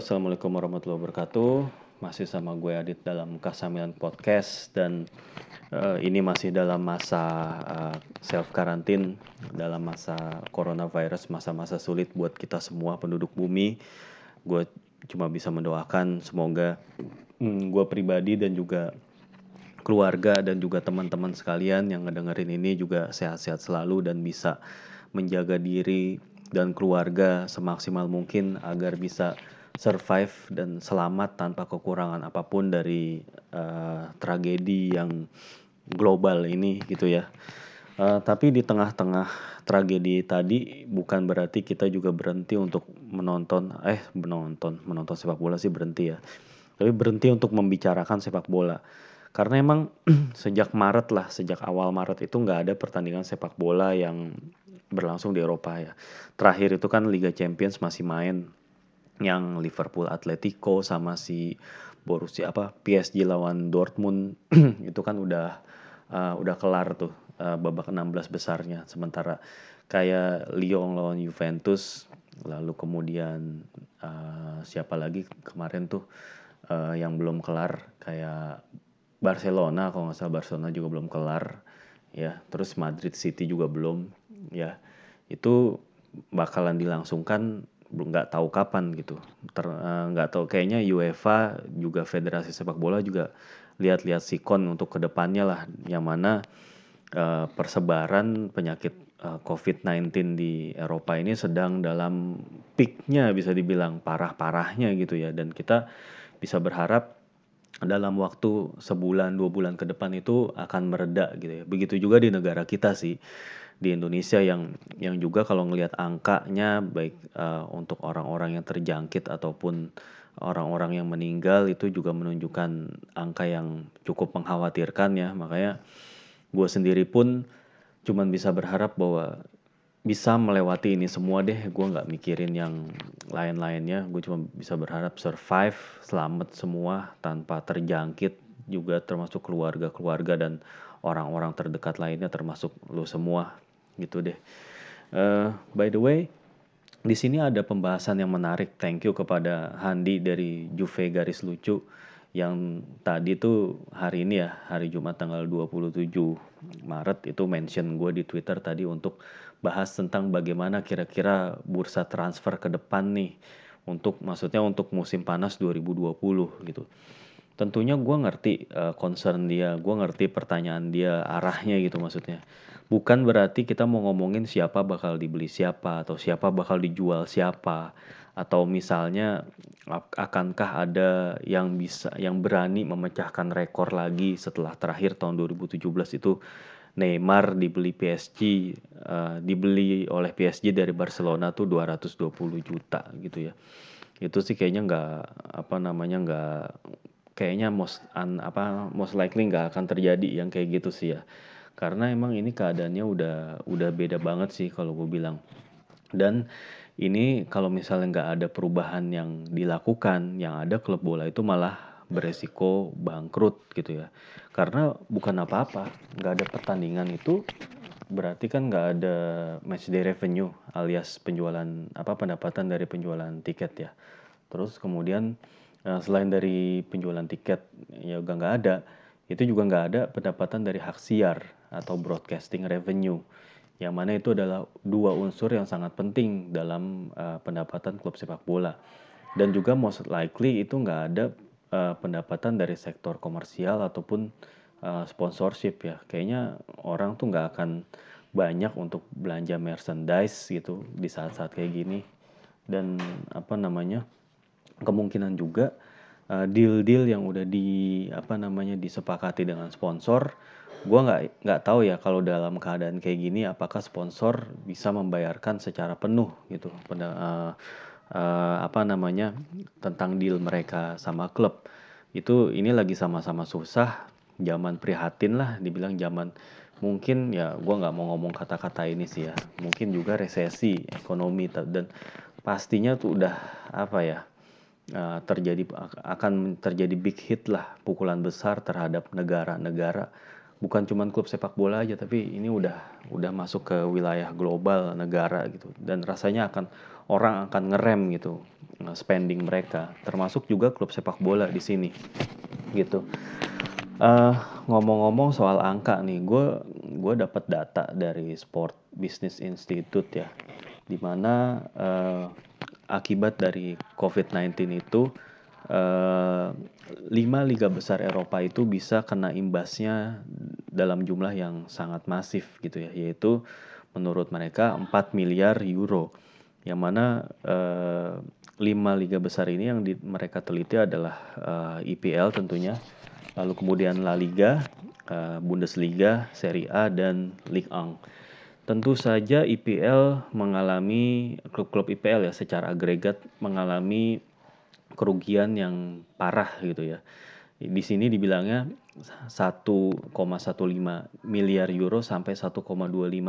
Assalamualaikum warahmatullahi wabarakatuh. Masih sama gue Adit dalam Kasamilan Podcast dan uh, ini masih dalam masa uh, self karantin, dalam masa coronavirus, masa-masa sulit buat kita semua penduduk bumi. Gue cuma bisa mendoakan semoga hmm, gue pribadi dan juga keluarga dan juga teman-teman sekalian yang ngedengerin ini juga sehat-sehat selalu dan bisa menjaga diri dan keluarga semaksimal mungkin agar bisa survive dan selamat tanpa kekurangan apa pun dari uh, tragedi yang global ini gitu ya. Uh, tapi di tengah-tengah tragedi tadi bukan berarti kita juga berhenti untuk menonton eh menonton menonton sepak bola sih berhenti ya. Tapi berhenti untuk membicarakan sepak bola. Karena emang sejak Maret lah, sejak awal Maret itu nggak ada pertandingan sepak bola yang berlangsung di Eropa ya. Terakhir itu kan Liga Champions masih main yang Liverpool Atletico sama si Borussia apa PSG lawan Dortmund itu kan udah uh, udah kelar tuh uh, babak 16 besarnya. Sementara kayak Lyon lawan Juventus lalu kemudian uh, siapa lagi kemarin tuh uh, yang belum kelar kayak Barcelona kalau nggak salah Barcelona juga belum kelar ya. Terus Madrid City juga belum ya. Itu bakalan dilangsungkan belum nggak tahu kapan gitu. Eh, nggak uh, tahu kayaknya UEFA juga Federasi Sepak Bola juga lihat-lihat sikon untuk ke depannya lah yang mana uh, persebaran penyakit uh, eh, COVID-19 di Eropa ini sedang dalam peaknya bisa dibilang parah-parahnya gitu ya. Dan kita bisa berharap dalam waktu sebulan dua bulan ke depan itu akan mereda gitu ya. Begitu juga di negara kita sih di Indonesia yang yang juga kalau ngelihat angkanya baik uh, untuk orang-orang yang terjangkit ataupun orang-orang yang meninggal itu juga menunjukkan angka yang cukup mengkhawatirkan ya. Makanya gue sendiri pun cuman bisa berharap bahwa bisa melewati ini semua deh. Gue nggak mikirin yang lain-lainnya. Gue cuma bisa berharap survive selamat semua tanpa terjangkit juga termasuk keluarga-keluarga dan orang-orang terdekat lainnya termasuk lo semua gitu deh. Uh, by the way, di sini ada pembahasan yang menarik. Thank you kepada Handi dari Juve Garis Lucu yang tadi tuh hari ini ya, hari Jumat tanggal 27 Maret itu mention gue di Twitter tadi untuk bahas tentang bagaimana kira-kira bursa transfer ke depan nih untuk maksudnya untuk musim panas 2020 gitu. Tentunya gue ngerti uh, concern dia, gue ngerti pertanyaan dia arahnya gitu maksudnya. Bukan berarti kita mau ngomongin siapa bakal dibeli siapa atau siapa bakal dijual siapa atau misalnya akankah ada yang bisa yang berani memecahkan rekor lagi setelah terakhir tahun 2017 itu Neymar dibeli PSG uh, dibeli oleh PSG dari Barcelona tuh 220 juta gitu ya. Itu sih kayaknya nggak apa namanya nggak kayaknya most un, apa most likely nggak akan terjadi yang kayak gitu sih ya. Karena emang ini keadaannya udah udah beda banget sih kalau gue bilang. Dan ini kalau misalnya nggak ada perubahan yang dilakukan yang ada klub bola itu malah beresiko bangkrut gitu ya. Karena bukan apa-apa nggak ada pertandingan itu berarti kan nggak ada match day revenue alias penjualan apa pendapatan dari penjualan tiket ya. Terus kemudian eh, selain dari penjualan tiket ya udah nggak ada. Itu juga nggak ada pendapatan dari hak siar atau broadcasting revenue. Yang mana itu adalah dua unsur yang sangat penting dalam uh, pendapatan klub sepak bola. Dan juga most likely itu nggak ada uh, pendapatan dari sektor komersial ataupun uh, sponsorship ya. Kayaknya orang tuh nggak akan banyak untuk belanja merchandise gitu di saat-saat kayak gini. Dan apa namanya kemungkinan juga deal-deal yang udah di apa namanya disepakati dengan sponsor gue nggak nggak tahu ya kalau dalam keadaan kayak gini apakah sponsor bisa membayarkan secara penuh gitu uh, uh, apa namanya tentang deal mereka sama klub. Itu ini lagi sama-sama susah zaman prihatin lah dibilang zaman mungkin ya gue nggak mau ngomong kata-kata ini sih ya mungkin juga resesi ekonomi dan pastinya tuh udah apa ya uh, terjadi akan terjadi big hit lah pukulan besar terhadap negara-negara. Bukan cuma klub sepak bola aja tapi ini udah udah masuk ke wilayah global negara gitu. Dan rasanya akan orang akan ngerem gitu uh, spending mereka, termasuk juga klub sepak bola di sini, gitu. Uh, ngomong-ngomong soal angka nih, gue gue dapat data dari Sport Business Institute ya, di mana uh, akibat dari COVID-19 itu uh, lima liga besar Eropa itu bisa kena imbasnya dalam jumlah yang sangat masif gitu ya, yaitu menurut mereka 4 miliar euro. Yang mana uh, lima liga besar ini yang di, mereka teliti adalah uh, IPL tentunya, lalu kemudian La Liga, uh, Bundesliga, Serie A dan Ligue 1. Tentu saja IPL mengalami klub-klub IPL ya secara agregat mengalami kerugian yang parah gitu ya. Di sini dibilangnya 1,15 miliar euro sampai 1,25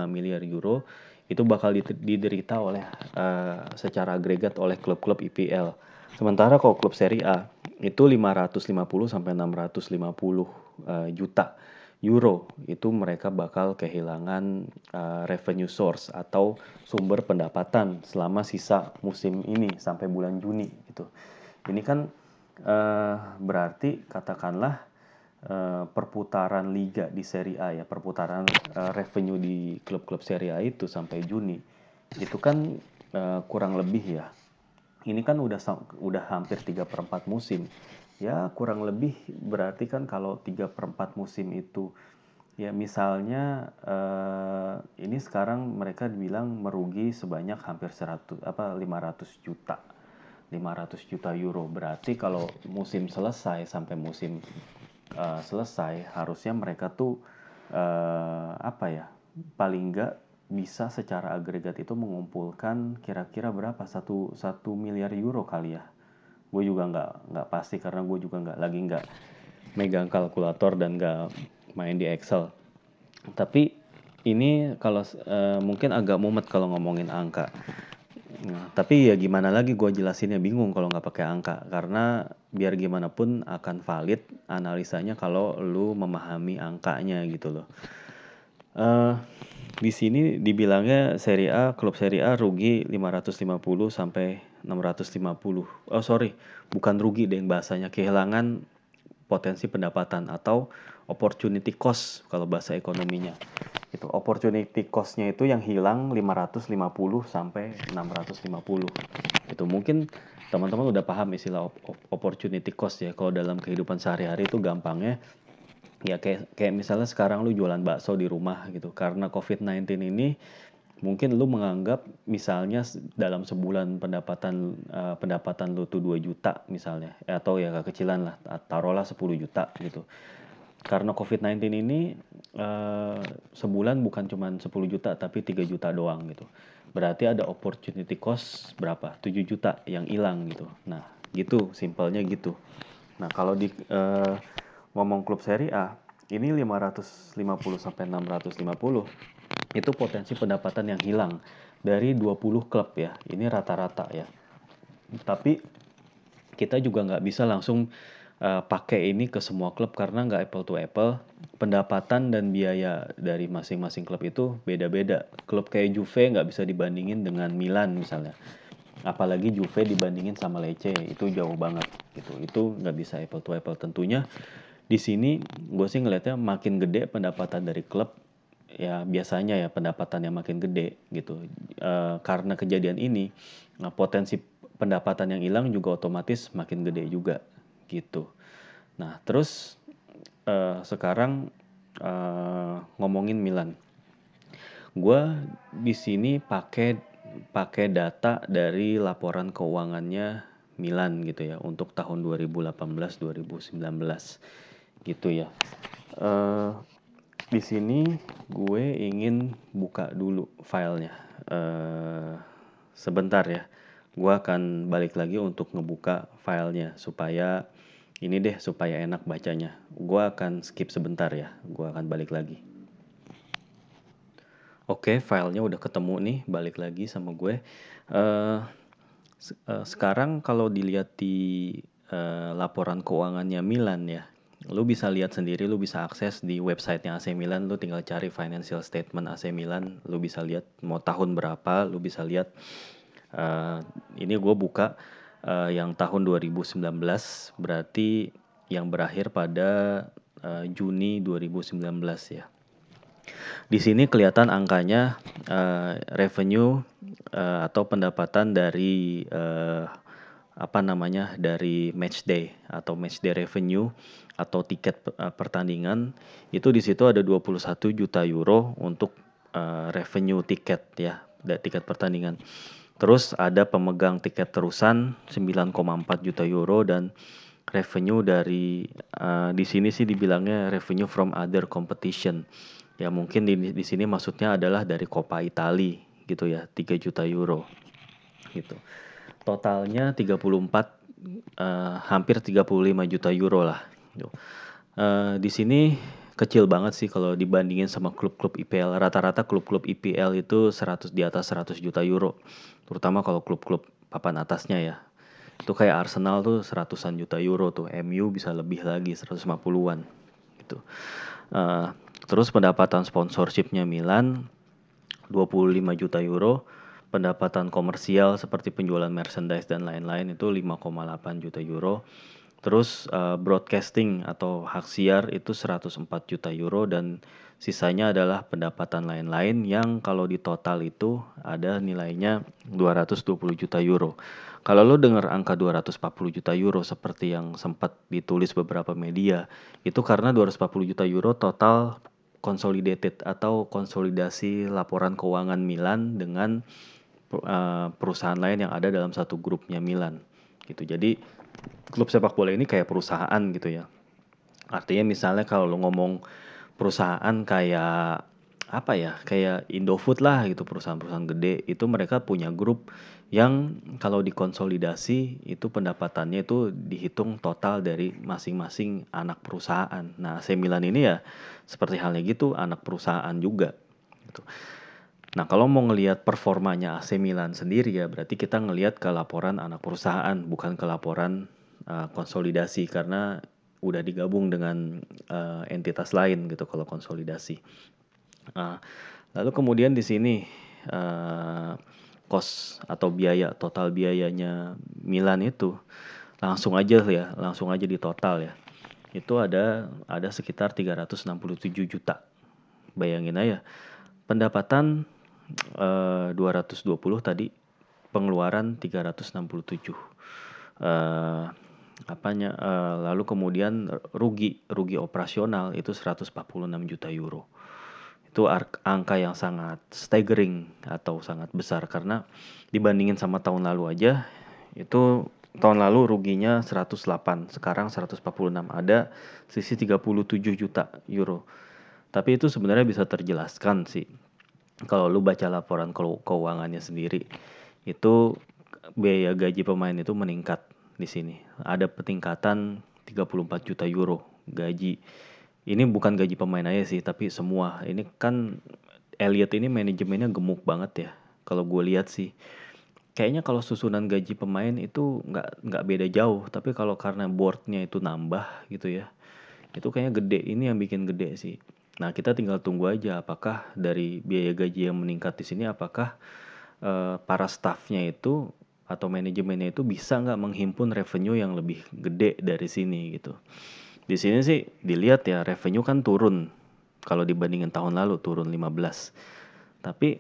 miliar euro itu bakal diderita oleh uh, secara agregat oleh klub-klub IPL. Sementara kalau klub Serie A itu 550 sampai 650 uh, juta euro itu mereka bakal kehilangan uh, revenue source atau sumber pendapatan selama sisa musim ini sampai bulan Juni gitu. Ini kan uh, berarti katakanlah uh, perputaran liga di Serie A ya, perputaran uh, revenue di klub-klub Serie A itu sampai Juni itu kan uh, kurang lebih ya. Ini kan udah udah hampir 3 per 4 musim ya kurang lebih berarti kan kalau 3 per 4 musim itu ya misalnya uh, ini sekarang mereka bilang merugi sebanyak hampir 100 apa 500 juta. 500 juta euro. Berarti kalau musim selesai sampai musim uh, selesai harusnya mereka tuh uh, apa ya paling enggak bisa secara agregat itu mengumpulkan kira-kira berapa? Satu satu miliar euro kali ya gue juga nggak nggak pasti karena gue juga nggak lagi nggak megang kalkulator dan nggak main di Excel. Tapi ini kalau uh, mungkin agak mumet kalau ngomongin angka. Nah, tapi ya gimana lagi gue jelasinnya bingung kalau nggak pakai angka. Karena biar gimana pun akan valid analisanya kalau lu memahami angkanya gitu loh. Uh, di sini dibilangnya Serie A klub Serie A rugi 550 sampai 650. Oh sorry, bukan rugi deh bahasanya kehilangan potensi pendapatan atau opportunity cost kalau bahasa ekonominya. Itu opportunity cost-nya itu yang hilang 550 sampai 650. Itu mungkin teman-teman udah paham istilah opportunity cost ya. Kalau dalam kehidupan sehari-hari itu gampangnya ya kayak kayak misalnya sekarang lu jualan bakso di rumah gitu karena COVID-19 ini mungkin lu menganggap misalnya dalam sebulan pendapatan uh, pendapatan lu tuh 2 juta misalnya atau ya kekecilan lah taruhlah 10 juta gitu. Karena COVID-19 ini uh, sebulan bukan cuma 10 juta tapi 3 juta doang gitu. Berarti ada opportunity cost berapa? 7 juta yang hilang gitu. Nah gitu simpelnya gitu. Nah kalau di uh, ngomong klub Serie A ini 550 sampai 650 itu potensi pendapatan yang hilang dari 20 klub ya. Ini rata-rata ya. Tapi kita juga nggak bisa langsung uh, pakai ini ke semua klub karena nggak apple to apple. Pendapatan dan biaya dari masing-masing klub itu beda-beda. Klub kayak Juve nggak bisa dibandingin dengan Milan misalnya. Apalagi Juve dibandingin sama Lecce itu jauh banget gitu. Itu nggak bisa apple to apple tentunya. Di sini gue sih ngelihatnya makin gede pendapatan dari klub ya biasanya ya pendapatannya makin gede gitu. E, karena kejadian ini nah, potensi pendapatan yang hilang juga otomatis makin gede juga gitu. Nah terus e, sekarang e, ngomongin Milan. Gue di sini pakai pakai data dari laporan keuangannya Milan gitu ya untuk tahun 2018 2019 gitu ya. Uh, di sini gue ingin buka dulu filenya. Uh, sebentar ya. Gue akan balik lagi untuk ngebuka filenya supaya ini deh supaya enak bacanya. Gue akan skip sebentar ya. Gue akan balik lagi. Oke, filenya udah ketemu nih. Balik lagi sama gue. Uh, uh, sekarang kalau dilihat di uh, laporan keuangannya Milan ya, lu bisa lihat sendiri, lu bisa akses di websitenya AC Milan, lu tinggal cari financial statement AC Milan, lu bisa lihat mau tahun berapa, lu bisa lihat uh, ini gue buka uh, yang tahun 2019 berarti yang berakhir pada uh, Juni 2019 ya. Di sini kelihatan angkanya uh, revenue uh, atau pendapatan dari uh, apa namanya dari match day atau match day revenue atau tiket uh, pertandingan itu di situ ada 21 juta euro untuk uh, revenue tiket ya tiket pertandingan. Terus ada pemegang tiket terusan 9,4 juta euro dan revenue dari uh, di sini sih dibilangnya revenue from other competition. Ya mungkin di di sini maksudnya adalah dari Coppa Italia gitu ya, 3 juta euro. Gitu. Totalnya 34 uh, hampir 35 juta euro lah. Uh, di sini kecil banget sih kalau dibandingin sama klub-klub IPL. Rata-rata klub-klub IPL itu 100 di atas 100 juta euro. Terutama kalau klub-klub papan atasnya ya. Itu kayak Arsenal tuh seratusan juta euro tuh. MU bisa lebih lagi 150-an gitu. Uh, terus pendapatan sponsorshipnya Milan 25 juta euro. Pendapatan komersial seperti penjualan merchandise dan lain-lain itu 5,8 juta euro Terus uh, broadcasting atau hak siar itu 104 juta euro dan sisanya adalah pendapatan lain-lain yang kalau di total itu ada nilainya 220 juta euro. Kalau lo dengar angka 240 juta euro seperti yang sempat ditulis beberapa media, itu karena 240 juta euro total consolidated atau konsolidasi laporan keuangan Milan dengan perusahaan lain yang ada dalam satu grupnya Milan gitu. Jadi klub sepak bola ini kayak perusahaan gitu ya. Artinya misalnya kalau lo ngomong perusahaan kayak apa ya kayak Indofood lah gitu perusahaan-perusahaan gede itu mereka punya grup yang kalau dikonsolidasi itu pendapatannya itu dihitung total dari masing-masing anak perusahaan. Nah, AC Milan ini ya seperti halnya gitu anak perusahaan juga gitu. Nah, kalau mau ngelihat performanya AC Milan sendiri ya berarti kita ngelihat ke laporan anak perusahaan bukan ke laporan uh, konsolidasi karena udah digabung dengan uh, entitas lain gitu kalau konsolidasi. Uh, lalu kemudian di sini uh, kos atau biaya total biayanya Milan itu langsung aja ya, langsung aja di total ya. Itu ada ada sekitar 367 juta. Bayangin aja. Pendapatan uh, 220 tadi pengeluaran 367 uh, apanya? Uh, lalu kemudian rugi rugi operasional itu 146 juta euro. Itu angka yang sangat staggering atau sangat besar karena dibandingin sama tahun lalu aja itu tahun lalu ruginya 108 sekarang 146 ada sisi 37 juta euro. Tapi itu sebenarnya bisa terjelaskan sih kalau lu baca laporan keuangannya sendiri itu biaya gaji pemain itu meningkat di sini. Ada peningkatan 34 juta euro gaji. Ini bukan gaji pemain aja sih, tapi semua. Ini kan Elliot ini manajemennya gemuk banget ya. Kalau gue lihat sih, kayaknya kalau susunan gaji pemain itu nggak nggak beda jauh. Tapi kalau karena boardnya itu nambah gitu ya, itu kayaknya gede. Ini yang bikin gede sih. Nah, kita tinggal tunggu aja apakah dari biaya gaji yang meningkat di sini apakah uh, para staffnya itu atau manajemennya itu bisa nggak menghimpun revenue yang lebih gede dari sini gitu. Di sini sih dilihat ya revenue kan turun kalau dibandingin tahun lalu turun 15. Tapi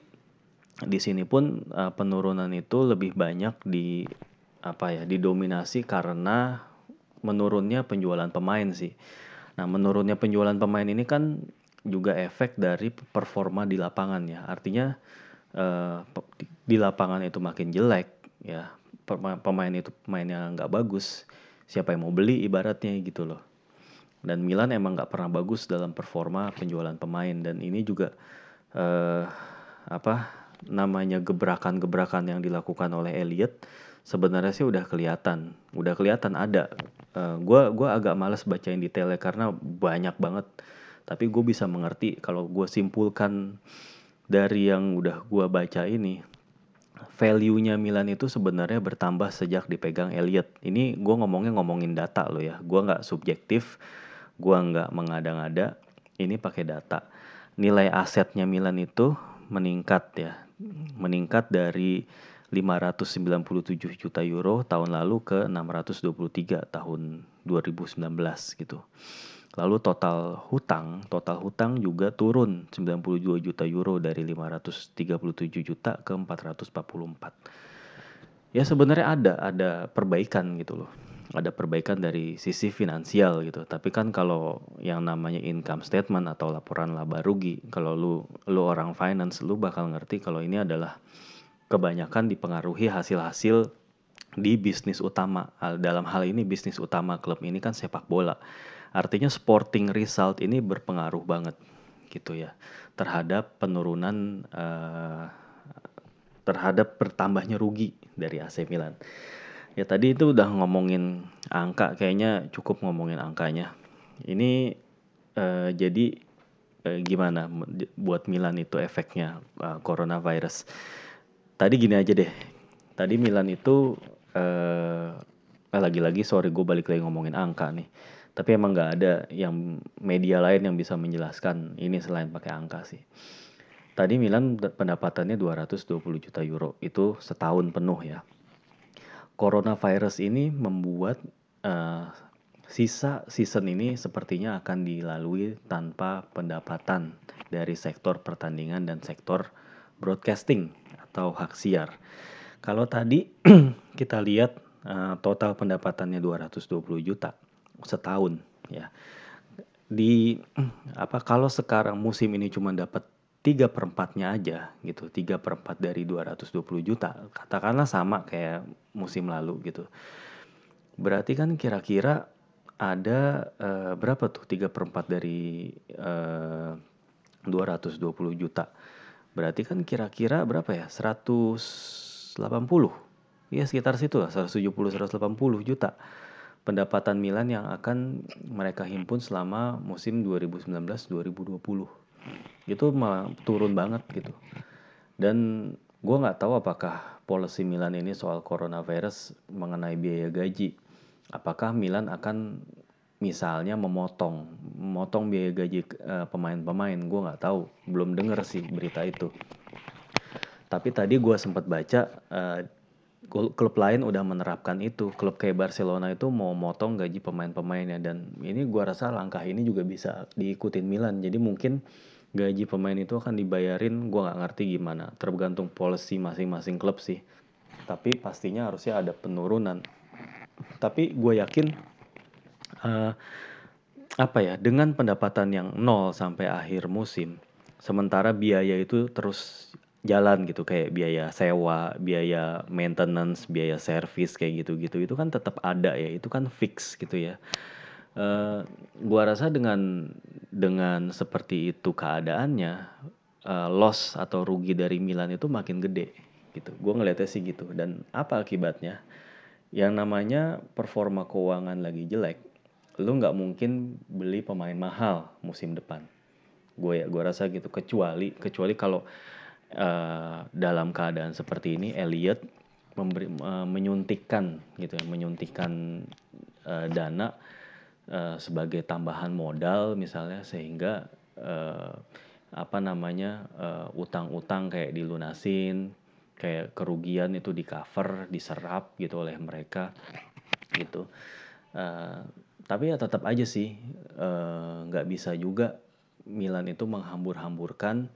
di sini pun uh, penurunan itu lebih banyak di apa ya didominasi karena menurunnya penjualan pemain sih. Nah, menurunnya penjualan pemain ini kan juga efek dari performa di lapangan ya. Artinya uh, di lapangan itu makin jelek ya. Pemain itu pemainnya nggak bagus siapa yang mau beli ibaratnya gitu loh. Dan Milan emang nggak pernah bagus dalam performa penjualan pemain. Dan ini juga uh, apa namanya gebrakan-gebrakan yang dilakukan oleh Elliot sebenarnya sih udah kelihatan. Udah kelihatan ada. Uh, gua gua agak males bacain detailnya karena banyak banget tapi gue bisa mengerti kalau gue simpulkan dari yang udah gue baca ini value-nya Milan itu sebenarnya bertambah sejak dipegang Elliot. Ini gue ngomongnya ngomongin data loh ya. Gue nggak subjektif, gue nggak mengada-ngada. Ini pakai data. Nilai asetnya Milan itu meningkat ya, meningkat dari 597 juta euro tahun lalu ke 623 tahun 2019 gitu. Lalu total hutang, total hutang juga turun 92 juta euro dari 537 juta ke 444. Ya sebenarnya ada ada perbaikan gitu loh ada perbaikan dari sisi finansial gitu. Tapi kan kalau yang namanya income statement atau laporan laba rugi, kalau lu lu orang finance lu bakal ngerti kalau ini adalah kebanyakan dipengaruhi hasil-hasil di bisnis utama. Dalam hal ini bisnis utama klub ini kan sepak bola. Artinya sporting result ini berpengaruh banget gitu ya terhadap penurunan uh, terhadap bertambahnya rugi dari AC Milan. Ya tadi itu udah ngomongin angka, kayaknya cukup ngomongin angkanya. Ini uh, jadi uh, gimana buat Milan itu efeknya uh, coronavirus. Tadi gini aja deh. Tadi Milan itu uh, lagi-lagi sorry gue balik lagi ngomongin angka nih. Tapi emang nggak ada yang media lain yang bisa menjelaskan ini selain pakai angka sih. Tadi Milan pendapatannya 220 juta euro itu setahun penuh ya coronavirus ini membuat uh, sisa season ini sepertinya akan dilalui tanpa pendapatan dari sektor pertandingan dan sektor broadcasting atau hak siar. Kalau tadi kita lihat uh, total pendapatannya 220 juta setahun ya. Di apa kalau sekarang musim ini cuma dapat tiga perempatnya aja gitu. Tiga perempat dari 220 juta katakanlah sama kayak musim lalu gitu. Berarti kan kira-kira ada uh, berapa tuh tiga perempat dari uh, eh, 220 juta. Berarti kan kira-kira berapa ya 180 ya sekitar situ lah 170 180 juta pendapatan Milan yang akan mereka himpun selama musim 2019 2020 itu malah turun banget gitu. Dan gue nggak tahu apakah policy Milan ini soal coronavirus mengenai biaya gaji. Apakah Milan akan misalnya memotong memotong biaya gaji pemain pemain-pemain? Gue nggak tahu. Belum denger sih berita itu. Tapi tadi gue sempat baca uh, klub lain udah menerapkan itu. Klub kayak Barcelona itu mau motong gaji pemain-pemainnya. Dan ini gue rasa langkah ini juga bisa diikutin Milan. Jadi mungkin gaji pemain itu akan dibayarin gue nggak ngerti gimana. Tergantung policy masing-masing klub sih. Tapi pastinya harusnya ada penurunan. Tapi gue yakin uh, apa ya dengan pendapatan yang nol sampai akhir musim sementara biaya itu terus jalan gitu kayak biaya sewa, biaya maintenance, biaya service kayak gitu-gitu itu kan tetap ada ya itu kan fix gitu ya uh, gua rasa dengan dengan seperti itu keadaannya uh, loss atau rugi dari Milan itu makin gede gitu. Gue ngeliatnya sih gitu. Dan apa akibatnya? Yang namanya performa keuangan lagi jelek, lu nggak mungkin beli pemain mahal musim depan. Gue ya, gue rasa gitu. Kecuali kecuali kalau uh, dalam keadaan seperti ini, Elliot memberi uh, menyuntikkan gitu ya, menyuntikkan uh, dana uh, sebagai tambahan modal misalnya sehingga uh, apa namanya utang utang-utang kayak dilunasin kayak kerugian itu di cover diserap gitu oleh mereka gitu. Uh, tapi ya tetap aja sih nggak uh, bisa juga Milan itu menghambur-hamburkan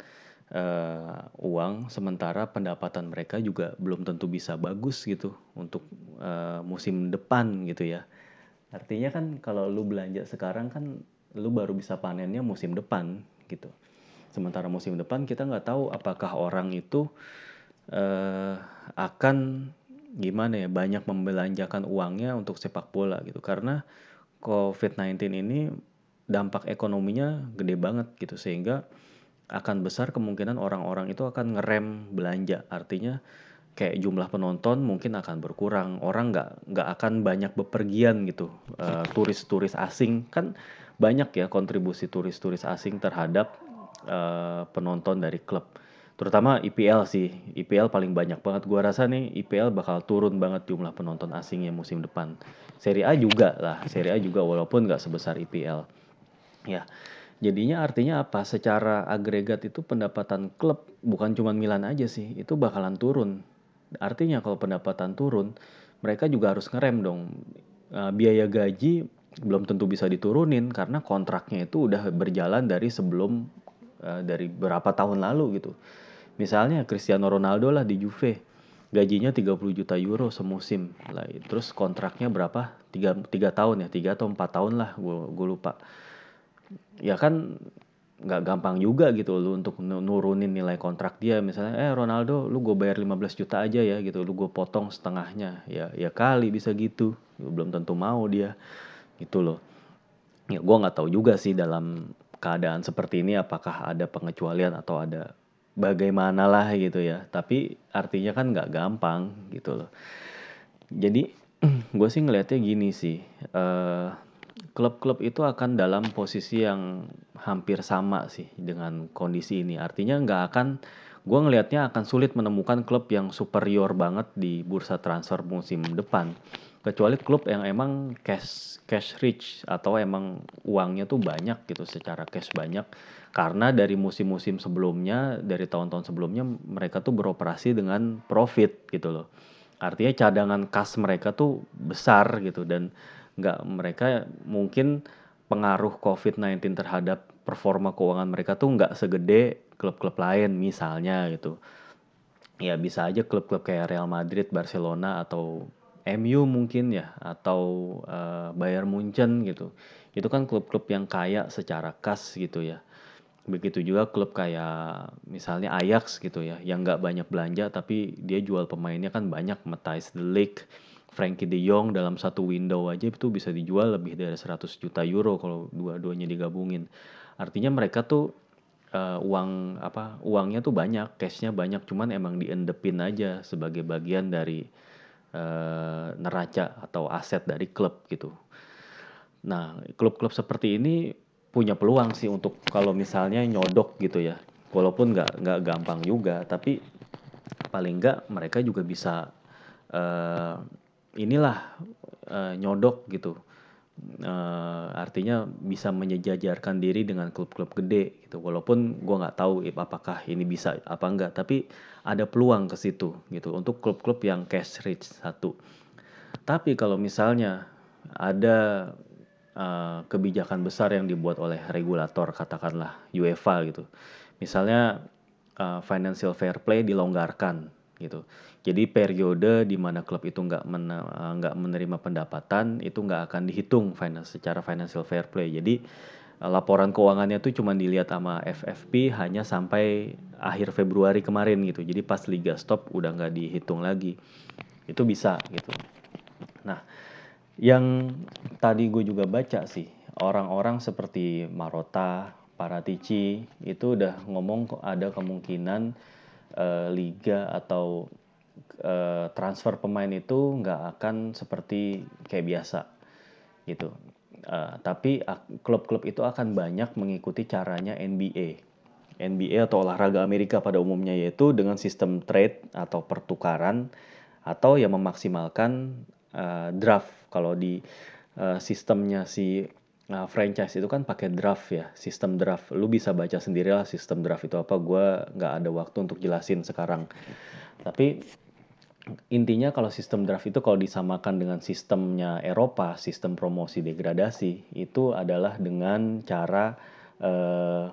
uh, uang sementara pendapatan mereka juga belum tentu bisa bagus gitu untuk uh, musim depan gitu ya Artinya kan kalau lu belanja sekarang kan lu baru bisa panennya musim depan gitu. Sementara musim depan kita nggak tahu apakah orang itu uh, akan gimana ya banyak membelanjakan uangnya untuk sepak bola gitu karena COVID-19 ini dampak ekonominya gede banget gitu sehingga akan besar kemungkinan orang-orang itu akan ngerem belanja. Artinya kayak jumlah penonton mungkin akan berkurang. Orang nggak nggak akan banyak bepergian gitu eh, turis-turis asing. Kan banyak ya kontribusi turis-turis asing terhadap uh, penonton dari klub. Terutama IPL sih. IPL paling banyak banget. Gua rasa nih IPL bakal turun banget jumlah penonton asingnya musim depan. Serie A juga lah. Serie A juga walaupun nggak sebesar IPL ya jadinya artinya apa? Secara agregat itu pendapatan klub bukan cuma Milan aja sih itu bakalan turun. Artinya kalau pendapatan turun mereka juga harus ngerem dong. Uh, biaya gaji belum tentu bisa diturunin karena kontraknya itu udah berjalan dari sebelum uh, dari berapa tahun lalu gitu. Misalnya Cristiano Ronaldo lah di Juve gajinya 30 juta euro semusim. Lah terus kontraknya berapa? Tiga, tiga tahun ya tiga atau empat tahun lah gue lupa ya kan nggak gampang juga gitu lu untuk nurunin nilai kontrak dia. Misalnya eh Ronaldo lu gue bayar 15 juta aja ya gitu. Lu gue potong setengahnya. Ya ya kali bisa gitu. Belum tentu mau dia. Gitu loh. Ya gue nggak tahu juga sih dalam keadaan seperti ini apakah ada pengecualian atau ada bagaimana lah gitu ya. Tapi artinya kan nggak gampang gitu loh. Jadi gue sih ngelihatnya gini sih uh, klub-klub itu akan dalam posisi yang hampir sama sih dengan kondisi ini. Artinya nggak akan, gue ngelihatnya akan sulit menemukan klub yang superior banget di bursa transfer musim depan. Kecuali klub yang emang cash cash rich atau emang uangnya tuh banyak gitu secara cash banyak. Karena dari musim-musim sebelumnya, dari tahun-tahun sebelumnya mereka tuh beroperasi dengan profit gitu loh. Artinya cadangan kas mereka tuh besar gitu dan nggak mereka mungkin pengaruh COVID-19 terhadap performa keuangan mereka tuh nggak segede klub-klub lain misalnya gitu. Ya bisa aja klub-klub kayak Real Madrid, Barcelona atau MU mungkin ya atau uh, Bayern Munchen gitu. Itu kan klub-klub yang kaya secara kas gitu ya. Begitu juga klub kayak misalnya Ajax gitu ya, yang nggak banyak belanja tapi dia jual pemainnya kan banyak, Matthijs de Ligt, Frankie De Jong dalam satu window aja itu bisa dijual lebih dari 100 juta euro kalau dua-duanya digabungin. Artinya mereka tuh uh, uang apa uangnya tuh banyak, cashnya banyak, cuman emang diendepin aja sebagai bagian dari uh, neraca atau aset dari klub gitu. Nah, klub-klub seperti ini punya peluang sih untuk kalau misalnya nyodok gitu ya. Walaupun nggak nggak gampang juga, tapi paling nggak mereka juga bisa uh, inilah uh, nyodok gitu. Uh, artinya bisa menyejajarkan diri dengan klub-klub gede gitu. Walaupun gue nggak tahu apakah ini bisa apa enggak tapi ada peluang ke situ gitu untuk klub-klub yang cash rich satu. Tapi kalau misalnya ada uh, kebijakan besar yang dibuat oleh regulator katakanlah UEFA gitu. Misalnya uh, financial fair play dilonggarkan gitu jadi periode di mana klub itu nggak nggak menerima pendapatan itu nggak akan dihitung finance secara financial fair play. Jadi laporan keuangannya tuh cuma dilihat sama FFP hanya sampai akhir Februari kemarin gitu. Jadi pas liga stop udah nggak dihitung lagi. Itu bisa gitu. Nah, yang tadi gue juga baca sih orang-orang seperti Marota, Paratici itu udah ngomong ada kemungkinan uh, liga atau uh, transfer pemain itu nggak akan seperti kayak biasa gitu. Uh, tapi klub-klub itu akan banyak mengikuti caranya NBA. NBA atau olahraga Amerika pada umumnya yaitu dengan sistem trade atau pertukaran atau yang memaksimalkan uh, draft. Kalau di uh, sistemnya si uh, franchise itu kan pakai draft ya, sistem draft. Lu bisa baca sendiri lah sistem draft itu apa. Gue nggak ada waktu untuk jelasin sekarang. Tapi intinya kalau sistem draft itu kalau disamakan dengan sistemnya Eropa, sistem promosi degradasi itu adalah dengan cara uh,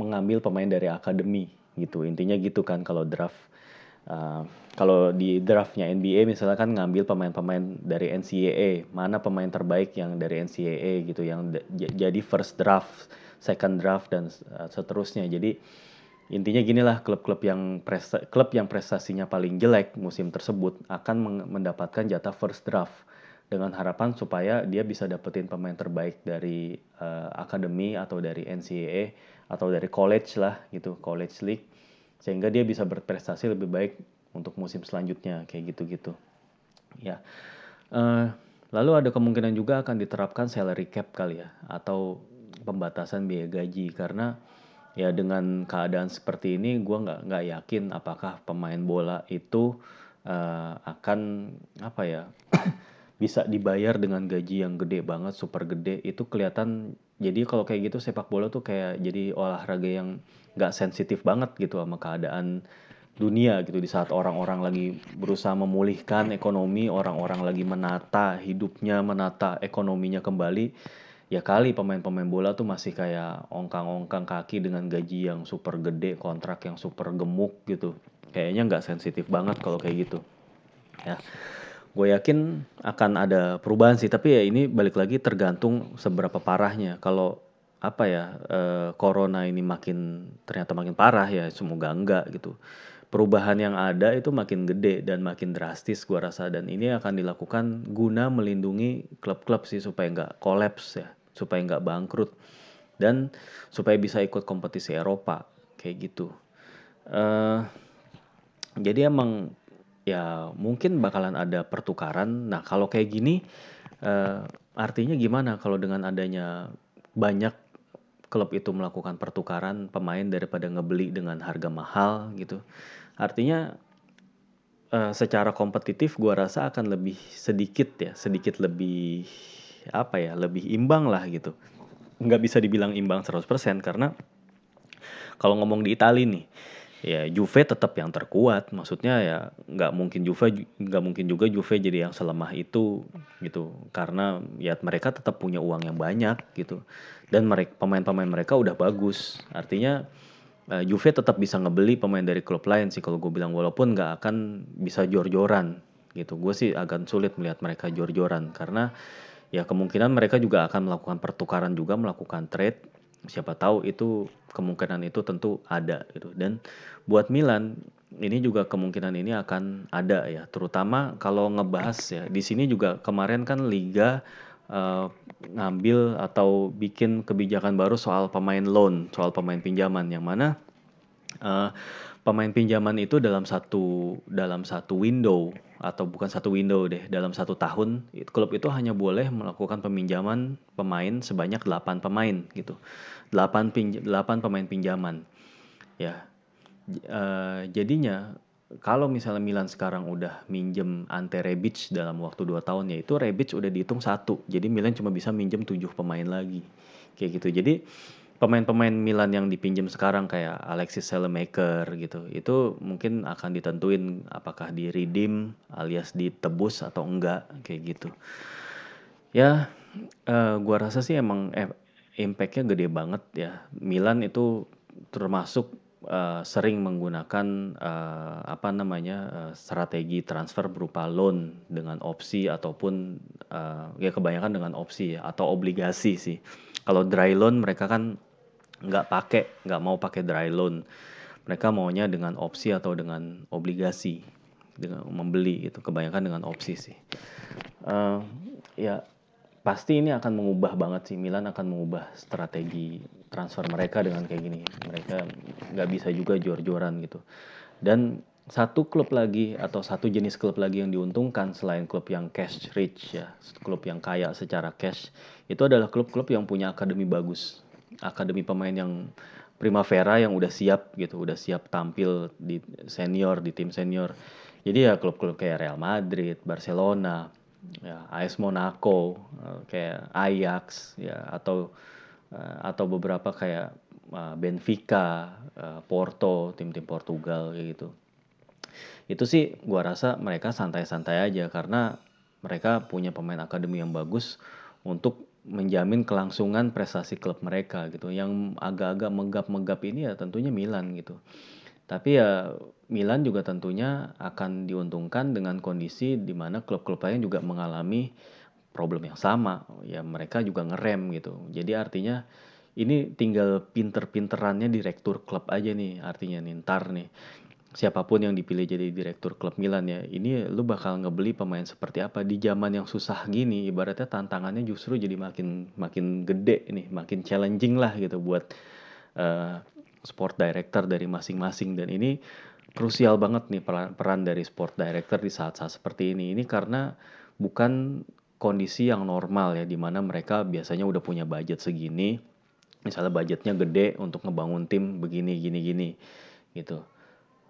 mengambil pemain dari akademi gitu. Intinya gitu kan kalau draft. Uh, kalau di draftnya NBA misalnya kan ngambil pemain-pemain dari NCAA, mana pemain terbaik yang dari NCAA gitu yang jadi first draft, second draft dan uh, seterusnya. Jadi Intinya ginilah klub-klub yang presta, klub yang prestasinya paling jelek musim tersebut akan mendapatkan jatah first draft dengan harapan supaya dia bisa dapetin pemain terbaik dari uh, akademi atau dari NCAA atau dari college lah gitu, college league sehingga dia bisa berprestasi lebih baik untuk musim selanjutnya kayak gitu-gitu. Ya. Uh, lalu ada kemungkinan juga akan diterapkan salary cap kali ya atau pembatasan biaya gaji karena ya dengan keadaan seperti ini gue nggak nggak yakin apakah pemain bola itu uh, akan apa ya bisa dibayar dengan gaji yang gede banget super gede itu kelihatan jadi kalau kayak gitu sepak bola tuh kayak jadi olahraga yang nggak sensitif banget gitu sama keadaan dunia gitu di saat orang-orang lagi berusaha memulihkan ekonomi, orang-orang lagi menata hidupnya, menata ekonominya kembali, ya kali pemain-pemain bola tuh masih kayak ongkang-ongkang kaki dengan gaji yang super gede, kontrak yang super gemuk gitu. Kayaknya nggak sensitif banget kalau kayak gitu. Ya. Gue yakin akan ada perubahan sih, tapi ya ini balik lagi tergantung seberapa parahnya. Kalau apa ya, eh, corona ini makin ternyata makin parah ya, semoga enggak gitu perubahan yang ada itu makin gede dan makin drastis gua rasa dan ini akan dilakukan guna melindungi klub-klub sih supaya nggak kolaps ya supaya nggak bangkrut dan supaya bisa ikut kompetisi Eropa kayak gitu uh, jadi emang ya mungkin bakalan ada pertukaran nah kalau kayak gini uh, artinya gimana kalau dengan adanya banyak klub itu melakukan pertukaran pemain daripada ngebeli dengan harga mahal gitu. Artinya uh, secara kompetitif gua rasa akan lebih sedikit ya, sedikit lebih apa ya, lebih imbang lah gitu. Nggak bisa dibilang imbang 100% karena kalau ngomong di Italia nih, ya Juve tetap yang terkuat. Maksudnya ya nggak mungkin Juve nggak mungkin juga Juve jadi yang selemah itu gitu. Karena ya mereka tetap punya uang yang banyak gitu. Dan mereka pemain-pemain mereka udah bagus. Artinya uh, Juve tetap bisa ngebeli pemain dari klub lain sih kalau gue bilang walaupun nggak akan bisa jor-joran gitu. Gue sih agak sulit melihat mereka jor-joran karena ya kemungkinan mereka juga akan melakukan pertukaran juga melakukan trade siapa tahu itu kemungkinan itu tentu ada gitu. Dan buat Milan ini juga kemungkinan ini akan ada ya. Terutama kalau ngebahas ya di sini juga kemarin kan liga uh, ngambil atau bikin kebijakan baru soal pemain loan soal pemain pinjaman yang mana uh, pemain pinjaman itu dalam satu dalam satu window atau bukan satu window deh dalam satu tahun klub itu hanya boleh melakukan peminjaman pemain sebanyak 8 pemain gitu. 8 pinj 8 pemain pinjaman. Ya uh, jadinya kalau misalnya Milan sekarang udah minjem Ante Rebic dalam waktu 2 tahun ya itu Rebic udah dihitung satu. Jadi Milan cuma bisa minjem 7 pemain lagi. Kayak gitu. Jadi pemain-pemain Milan yang dipinjam sekarang kayak Alexis Salemaker gitu itu mungkin akan ditentuin apakah di redeem alias ditebus atau enggak kayak gitu. Ya uh, gua rasa sih emang eh, impactnya gede banget ya. Milan itu termasuk uh, sering menggunakan uh, apa namanya uh, strategi transfer berupa loan dengan opsi ataupun uh, ya kebanyakan dengan opsi ya, atau obligasi sih. Kalau dry loan mereka kan nggak pakai nggak mau pakai dry loan. Mereka maunya dengan opsi atau dengan obligasi dengan membeli itu kebanyakan dengan opsi sih. Uh, ya pasti ini akan mengubah banget sih. Milan akan mengubah strategi transfer mereka dengan kayak gini. Mereka nggak bisa juga jor-joran gitu. Dan satu klub lagi atau satu jenis klub lagi yang diuntungkan selain klub yang cash rich ya klub yang kaya secara cash itu adalah klub-klub yang punya akademi bagus akademi pemain yang primavera yang udah siap gitu, udah siap tampil di senior di tim senior. Jadi ya klub-klub kayak Real Madrid, Barcelona, ya AS Monaco, eh, kayak Ajax ya atau eh, atau beberapa kayak eh, Benfica, Porto, tim-tim Portugal kayak gitu. Itu sih gua rasa mereka santai-santai aja karena mereka punya pemain akademi yang bagus untuk menjamin kelangsungan prestasi klub mereka gitu. Yang agak-agak megap-megap ini ya tentunya Milan gitu. Tapi ya Milan juga tentunya akan diuntungkan dengan kondisi di mana klub-klub lain juga mengalami problem yang sama. Ya mereka juga ngerem gitu. Jadi artinya ini tinggal pinter-pinterannya direktur klub aja nih artinya nih ntar nih siapa pun yang dipilih jadi direktur klub Milan ya ini lu bakal ngebeli pemain seperti apa di zaman yang susah gini? Ibaratnya tantangannya justru jadi makin makin gede nih makin challenging lah gitu buat uh, sport director dari masing-masing. Dan ini krusial banget nih peran, peran dari sport director di saat-saat seperti ini. Ini karena bukan kondisi yang normal ya di mana mereka biasanya udah punya budget segini. Misalnya budgetnya gede untuk ngebangun tim begini gini gini gitu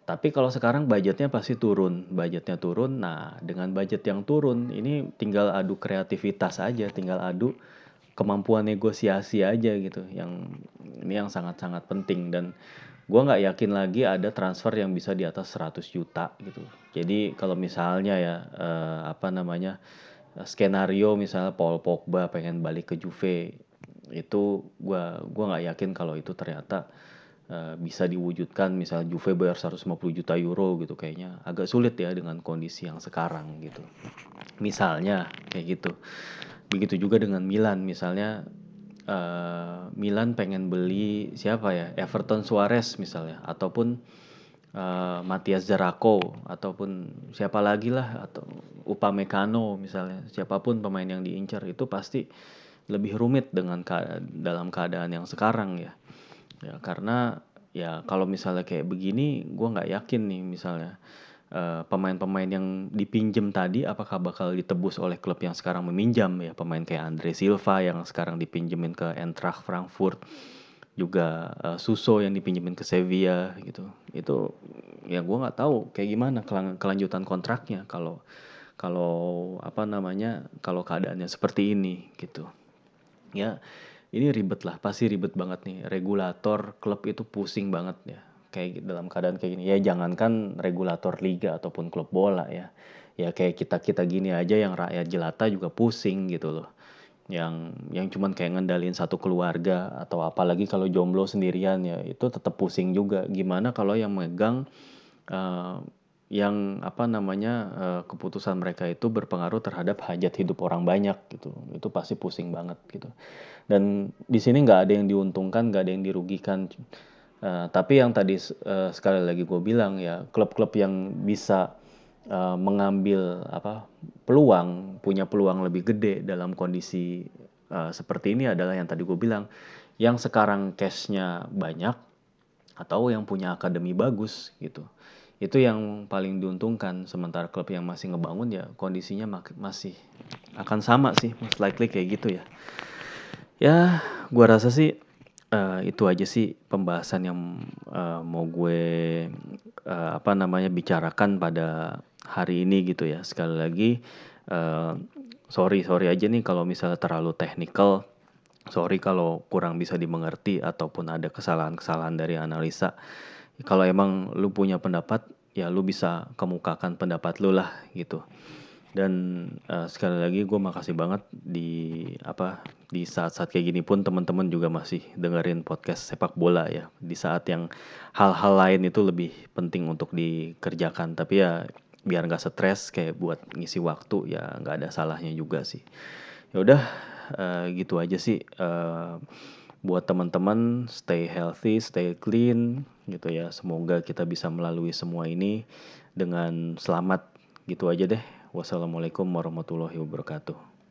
tapi kalau sekarang budgetnya pasti turun, budgetnya turun. Nah, dengan budget yang turun, ini tinggal adu kreativitas aja, tinggal adu kemampuan negosiasi aja gitu. Yang ini yang sangat-sangat penting dan gue nggak yakin lagi ada transfer yang bisa di atas 100 juta gitu. Jadi kalau misalnya ya uh, apa namanya skenario misalnya Paul Pogba pengen balik ke Juve itu gue gua nggak yakin kalau itu ternyata uh, bisa diwujudkan misalnya Juve bayar 150 juta euro gitu kayaknya. Agak sulit ya dengan kondisi yang sekarang gitu. Misalnya kayak gitu. Begitu juga dengan Milan. Misalnya uh, Milan pengen beli siapa ya? Everton Suarez misalnya. Ataupun uh, Matias Zarako ataupun siapa lagi lah. Atau Upamecano misalnya. Siapa pun pemain yang diincar itu pasti lebih rumit dengan ke dalam keadaan yang sekarang ya ya karena ya kalau misalnya kayak begini gue nggak yakin nih misalnya pemain pemain-pemain yang dipinjam tadi apakah bakal ditebus oleh klub yang sekarang meminjam. Ya pemain kayak Andre Silva yang sekarang dipinjemin ke Eintracht Frankfurt juga uh, Suso yang dipinjemin ke Sevilla gitu. Itu ya gue nggak tahu kayak gimana kelang kelanjutan kontraknya kalau kalau apa namanya kalau keadaannya seperti ini gitu. Ya ini ribet lah pasti ribet banget nih. Regulator klub itu pusing banget ya. Kayak dalam keadaan kayak gini. Ya jangankan regulator liga ataupun klub bola ya. Ya kayak kita kita gini aja yang rakyat jelata juga pusing gitu loh. Yang yang cuman kayak ngendalin satu keluarga atau apalagi kalau jomblo sendirian ya itu tetap pusing juga. Gimana kalau yang megang uh, yang apa namanya uh, keputusan mereka itu berpengaruh terhadap hajat hidup orang banyak gitu. Itu pasti pusing banget gitu. Dan di sini nggak ada yang diuntungkan nggak ada yang dirugikan. Uh, tapi yang tadi uh, sekali lagi gue bilang ya klub-klub yang bisa uh, mengambil apa peluang punya peluang lebih gede dalam kondisi uh, seperti ini adalah yang tadi gue bilang. Yang sekarang cashnya banyak atau yang punya akademi bagus gitu itu yang paling diuntungkan sementara klub yang masih ngebangun ya kondisinya masih akan sama sih most likely kayak gitu ya. Ya gue rasa sih uh, itu aja sih pembahasan yang uh, mau gue uh, apa namanya bicarakan pada hari ini gitu ya. Sekali lagi uh, sorry sorry aja nih kalau misalnya terlalu technical. Sorry kalau kurang bisa dimengerti ataupun ada kesalahan-kesalahan dari analisa kalau emang lu punya pendapat ya lu bisa kemukakan pendapat lu lah gitu. Dan uh, sekali lagi gue makasih banget di apa di saat-saat kayak gini pun teman-teman juga masih dengerin podcast sepak bola ya. Di saat yang hal-hal lain itu lebih penting untuk dikerjakan. Tapi ya biar nggak stres kayak buat ngisi waktu ya nggak ada salahnya juga sih. Ya udah uh, gitu aja sih uh, buat teman-teman stay healthy stay clean gitu ya. Semoga kita bisa melalui semua ini dengan selamat. Gitu aja deh. Wassalamualaikum warahmatullahi wabarakatuh.